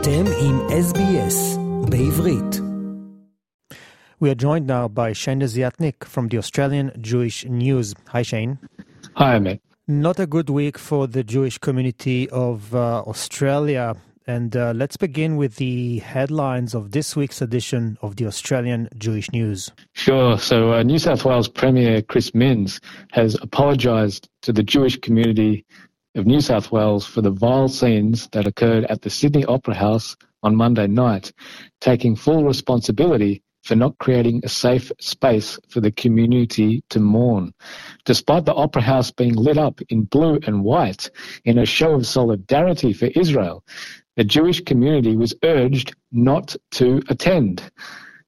אתם עם SBS בעברית. We are joined now by Shane Desiatnik from the Australian Jewish News. Hi Shane. Hi Amit. Not a good week for the Jewish community of uh, Australia. And uh, let's begin with the headlines of this week's edition of the Australian Jewish News. Sure. So, uh, New South Wales Premier Chris Minns has apologised to the Jewish community of New South Wales for the vile scenes that occurred at the Sydney Opera House on Monday night, taking full responsibility for not creating a safe space for the community to mourn. Despite the Opera House being lit up in blue and white in a show of solidarity for Israel, the Jewish community was urged not to attend.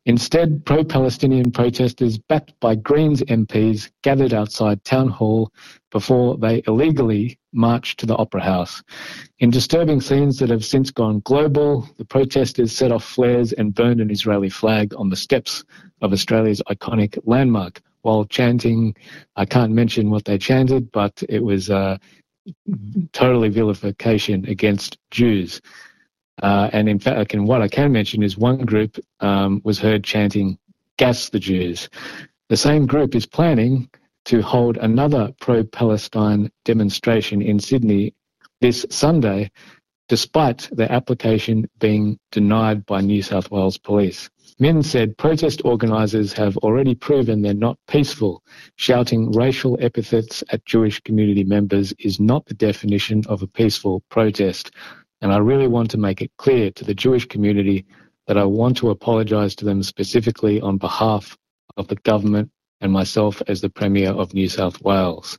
Instead, pro Palestinian protesters, backed by Greens MPs, gathered outside Town Hall before they illegally marched to the Opera House. In disturbing scenes that have since gone global, the protesters set off flares and burned an Israeli flag on the steps of Australia's iconic landmark while chanting. I can't mention what they chanted, but it was uh, totally vilification against Jews. Uh, and in fact, and what I can mention is one group um, was heard chanting, gas the Jews. The same group is planning to hold another pro Palestine demonstration in Sydney this Sunday, despite their application being denied by New South Wales police. Minns said protest organisers have already proven they're not peaceful. Shouting racial epithets at Jewish community members is not the definition of a peaceful protest. And I really want to make it clear to the Jewish community that I want to apologise to them specifically on behalf of the government and myself as the Premier of New South Wales.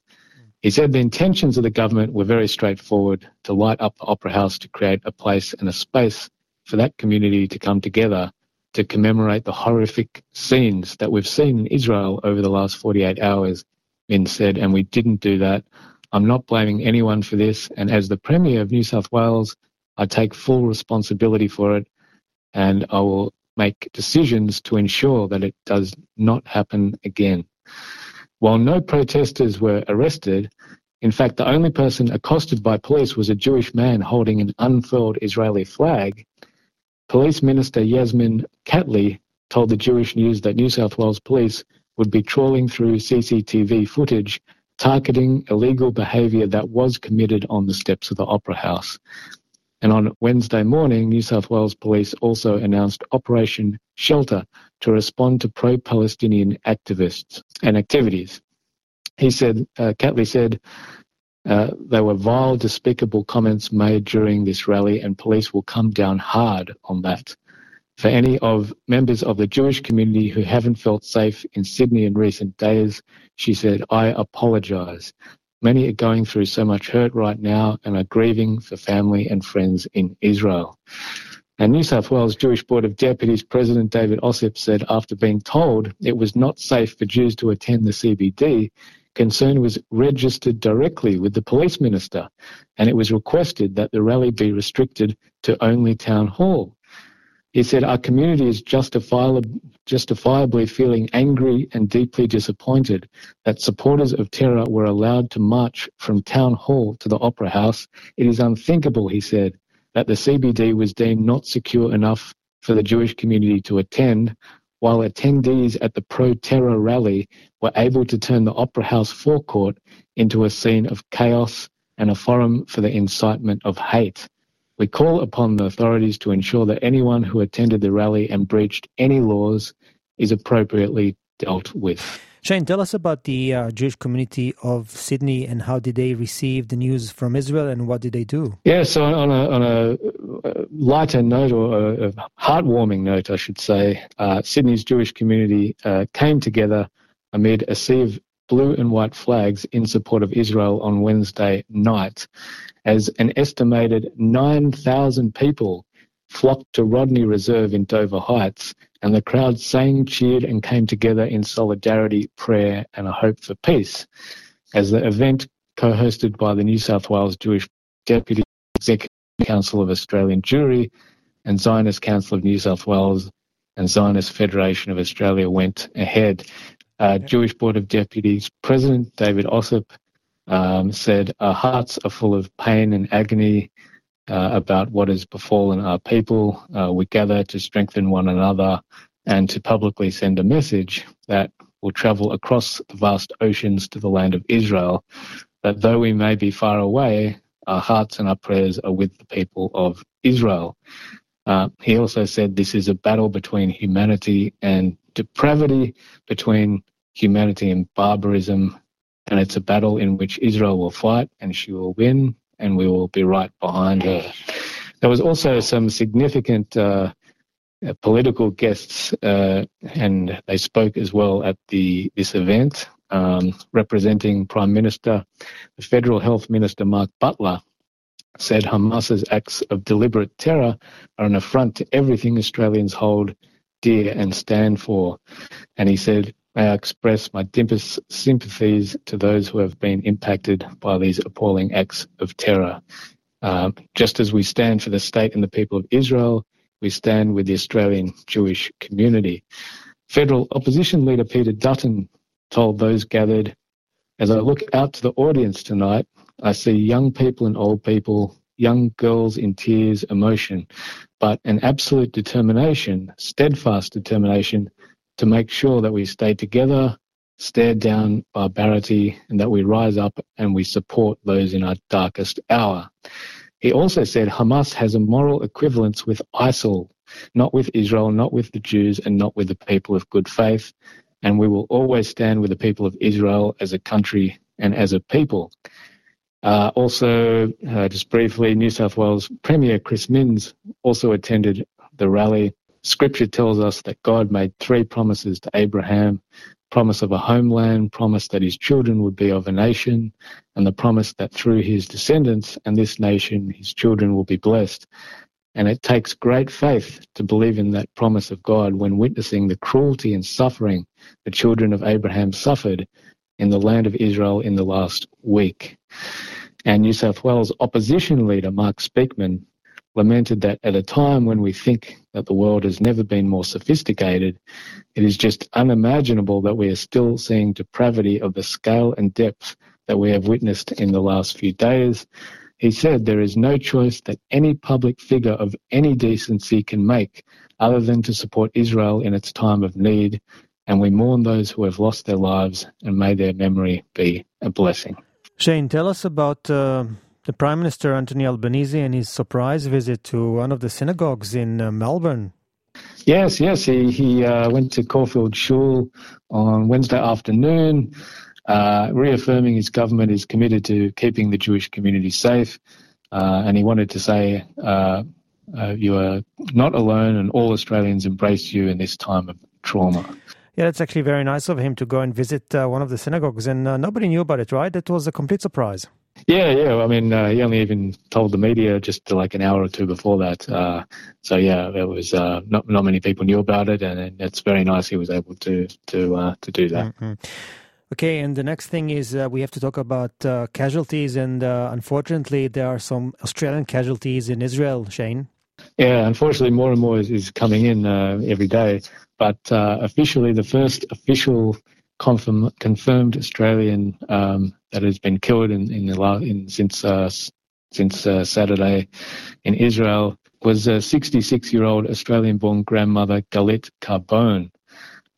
He said the intentions of the government were very straightforward to light up the Opera House to create a place and a space for that community to come together to commemorate the horrific scenes that we've seen in Israel over the last 48 hours, Minns said, and we didn't do that. I'm not blaming anyone for this, and as the Premier of New South Wales, I take full responsibility for it, and I will make decisions to ensure that it does not happen again. While no protesters were arrested, in fact, the only person accosted by police was a Jewish man holding an unfurled Israeli flag. Police Minister Yasmin Catley told the Jewish News that New South Wales police would be trawling through CCTV footage targeting illegal behaviour that was committed on the steps of the Opera House. And on Wednesday morning, New South Wales Police also announced Operation Shelter to respond to pro Palestinian activists and activities. He said, uh, Catley said, uh, there were vile, despicable comments made during this rally, and police will come down hard on that. For any of members of the Jewish community who haven't felt safe in Sydney in recent days, she said, I apologise. Many are going through so much hurt right now and are grieving for family and friends in Israel. And New South Wales Jewish Board of Deputies President David Ossip said after being told it was not safe for Jews to attend the CBD, concern was registered directly with the police minister and it was requested that the rally be restricted to only town hall. He said, Our community is justifiably, justifiably feeling angry and deeply disappointed that supporters of terror were allowed to march from Town Hall to the Opera House. It is unthinkable, he said, that the CBD was deemed not secure enough for the Jewish community to attend, while attendees at the pro terror rally were able to turn the Opera House forecourt into a scene of chaos and a forum for the incitement of hate. We call upon the authorities to ensure that anyone who attended the rally and breached any laws is appropriately dealt with. Shane, tell us about the uh, Jewish community of Sydney and how did they receive the news from Israel and what did they do? Yeah, so on a, on a lighter note or a heartwarming note, I should say, uh, Sydney's Jewish community uh, came together amid a sea of blue and white flags in support of Israel on Wednesday night as an estimated 9,000 people flocked to Rodney Reserve in Dover Heights, and the crowd sang, cheered, and came together in solidarity, prayer, and a hope for peace. As the event, co hosted by the New South Wales Jewish Deputy Executive Council of Australian Jewry and Zionist Council of New South Wales and Zionist Federation of Australia, went ahead. Uh, Jewish Board of Deputies President David Ossip um, said, Our hearts are full of pain and agony uh, about what has befallen our people. Uh, we gather to strengthen one another and to publicly send a message that will travel across the vast oceans to the land of Israel, that though we may be far away, our hearts and our prayers are with the people of Israel. Uh, he also said this is a battle between humanity and depravity, between humanity and barbarism, and it's a battle in which Israel will fight and she will win, and we will be right behind her. There was also some significant uh, political guests, uh, and they spoke as well at the this event, um, representing Prime Minister, the Federal Health Minister Mark Butler, said Hamas's acts of deliberate terror are an affront to everything Australians hold dear and stand for. And he said, May I express my deepest sympathies to those who have been impacted by these appalling acts of terror. Um, just as we stand for the state and the people of Israel, we stand with the Australian Jewish community. Federal opposition leader Peter Dutton told those gathered, As I look out to the audience tonight, I see young people and old people, young girls in tears, emotion, but an absolute determination, steadfast determination to make sure that we stay together, stare down barbarity, and that we rise up and we support those in our darkest hour. He also said Hamas has a moral equivalence with ISIL, not with Israel, not with the Jews, and not with the people of good faith. And we will always stand with the people of Israel as a country and as a people. Uh, also, uh, just briefly, New South Wales Premier Chris Minns also attended the rally. Scripture tells us that God made three promises to Abraham promise of a homeland, promise that his children would be of a nation, and the promise that through his descendants and this nation, his children will be blessed. And it takes great faith to believe in that promise of God when witnessing the cruelty and suffering the children of Abraham suffered in the land of Israel in the last week. And New South Wales opposition leader Mark Speakman lamented that at a time when we think that the world has never been more sophisticated, it is just unimaginable that we are still seeing depravity of the scale and depth that we have witnessed in the last few days. He said there is no choice that any public figure of any decency can make other than to support Israel in its time of need and we mourn those who have lost their lives and may their memory be a blessing. Shane, tell us about uh, the Prime Minister Anthony Albanese and his surprise visit to one of the synagogues in uh, Melbourne. Yes, yes, he he uh, went to Caulfield Shul on Wednesday afternoon, uh, reaffirming his government is committed to keeping the Jewish community safe, uh, and he wanted to say. Uh, you are not alone, and all Australians embrace you in this time of trauma. Yeah, it's actually very nice of him to go and visit uh, one of the synagogues, and uh, nobody knew about it, right? It was a complete surprise. Yeah, yeah. I mean, uh, he only even told the media just like an hour or two before that. Uh, so yeah, it was uh, not not many people knew about it, and it's very nice he was able to to uh, to do that. Mm-hmm. Okay, and the next thing is we have to talk about casualties, and unfortunately, there are some Australian casualties in Israel. Shane. Yeah, unfortunately, more and more is, is coming in every day but uh, officially the first official confirm, confirmed Australian um, that has been killed in, in the in, since uh, since uh, Saturday in Israel was a 66-year-old Australian-born grandmother Galit Carbone.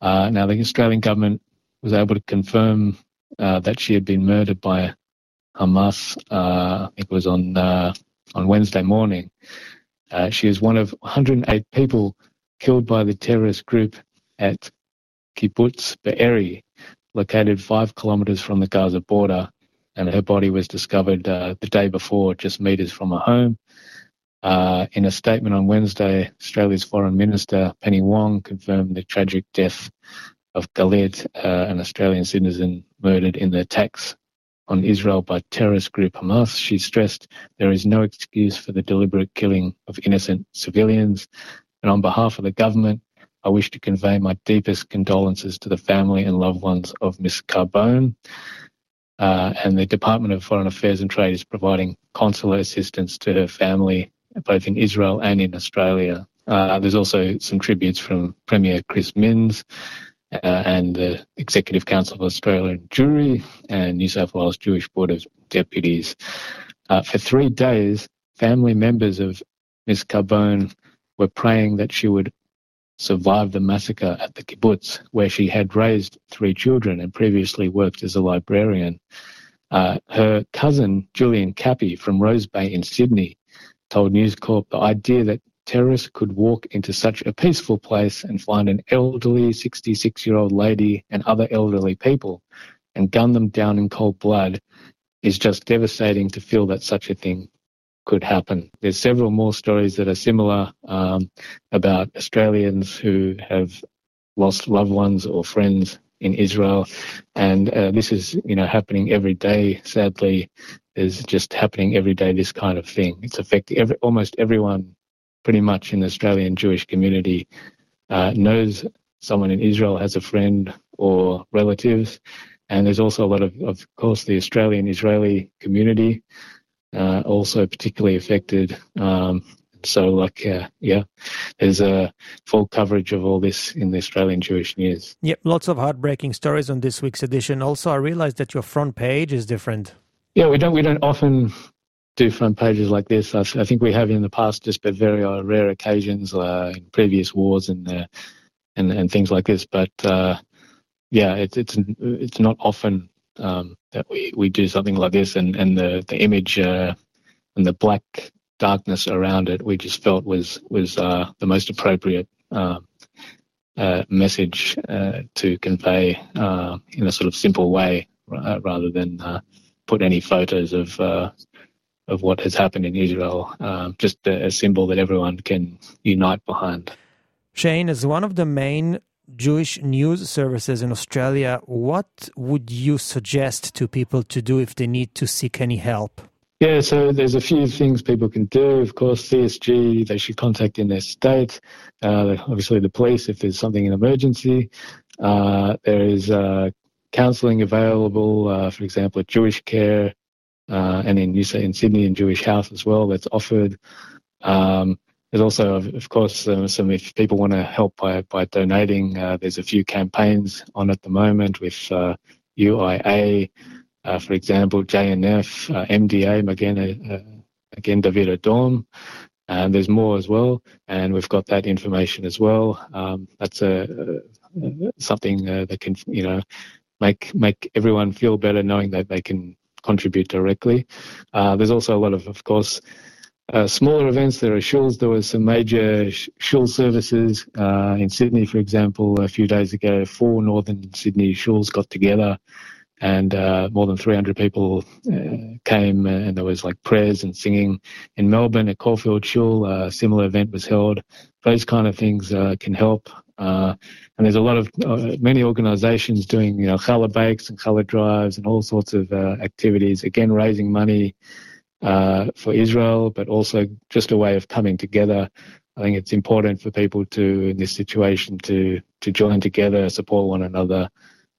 Uh, now the Australian government was able to confirm uh, that she had been murdered by Hamas. Uh, I think it was on on Wednesday morning. she is one of 108 people killed by the terrorist group at Kibbutz Be'eri, located five kilometres from the Gaza border, and her body was discovered uh, the day before, just metres from her home. Uh, in a statement on Wednesday, Australia's Foreign Minister Penny Wong confirmed the tragic death of Galit, uh, an Australian citizen murdered in the attacks on Israel by terrorist group Hamas. She stressed there is no excuse for the deliberate killing of innocent civilians and on behalf of the government, I wish to convey my deepest condolences to the family and loved ones of Miss Carbone. Uh, and the Department of Foreign Affairs and Trade is providing consular assistance to her family, both in Israel and in Australia. Uh, there's also some tributes from Premier Chris Minns uh, and the Executive Council of Australia and Jewry and New South Wales Jewish Board of Deputies. Uh, for three days, family members of Miss Carbone were praying that she would survive the massacre at the kibbutz, where she had raised three children and previously worked as a librarian. Uh, her cousin, Julian Cappy from Rose Bay in Sydney, told News Corp the idea that terrorists could walk into such a peaceful place and find an elderly 66 year old lady and other elderly people and gun them down in cold blood is just devastating to feel that such a thing could happen. There's several more stories that are similar um, about Australians who have lost loved ones or friends in Israel, and uh, this is you know happening every day. Sadly, is just happening every day. This kind of thing. It's affecting every, almost everyone, pretty much in the Australian Jewish community, uh, knows someone in Israel has a friend or relatives, and there's also a lot of, of course, the Australian Israeli community uh, also particularly affected. Um, so, like, uh, yeah, there's a full coverage of all this in the Australian Jewish news. Yep, lots of heartbreaking stories on this week's edition. Also, I realized that your front page is different. Yeah, we don't we don't often do front pages like this. I, I think we have in the past, just but very uh, rare occasions uh, in previous wars and uh, and and things like this. But uh, yeah, it's it's it's not often um, that we, we do something like this, and and the the image uh, and the black darkness around it, we just felt was was uh, the most appropriate um, uh, message uh, to convey uh, in a sort of simple way, rather than put any photos of of what has happened in Israel, um, just a, a symbol that everyone can unite behind. Shane, as one of the main Jewish news services in Australia, what would you suggest to people to do if they need to seek any help? Yeah, so there's a few things people can do. Of course, CSG, they should contact in their state. Uh, obviously, the police if there's something in emergency. Uh, there is uh, counselling available, uh, for example, at Jewish Care uh, and in, in Sydney in Jewish House as well that's offered. Um, there's also, of course, uh, some if people want to help by, by donating, uh, there's a few campaigns on at the moment with uh, UIA, uh, for example, JNF, uh, MDA, again, uh, Magen David Adom. And there's more as well, and we've got that information as well. Um, that's a, something that can, you know, make make everyone feel better knowing that they can contribute directly. there's also a lot of, of course, uh, smaller events, there are shuls. There was some major shul services uh, in Sydney, for example, a few days ago. Four northern Sydney shuls got together, and uh, more than 300 people uh, came, and there was like prayers and singing. In Melbourne, at Caulfield Shul, a similar event was held. Those kind of things uh, can help. Uh, and there's a lot of many organisations doing, you know, challah bakes and challah drives and all sorts of activities. Again, raising money uh, for Israel, but also just a way of coming together. I think it's important for people to, in this situation, to to join together, support one another,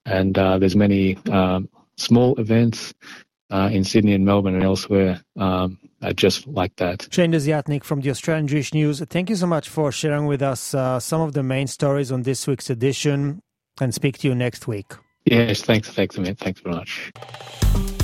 and uh, there's many um, small events uh, in Sydney and Melbourne and elsewhere um, just like that. Shane Desiatnik from the Australian Jewish News. Thank you so much for sharing with us uh, some of the main stories on this week's edition, and speak to you next week. Yes, thanks, thanks. Thanks very much.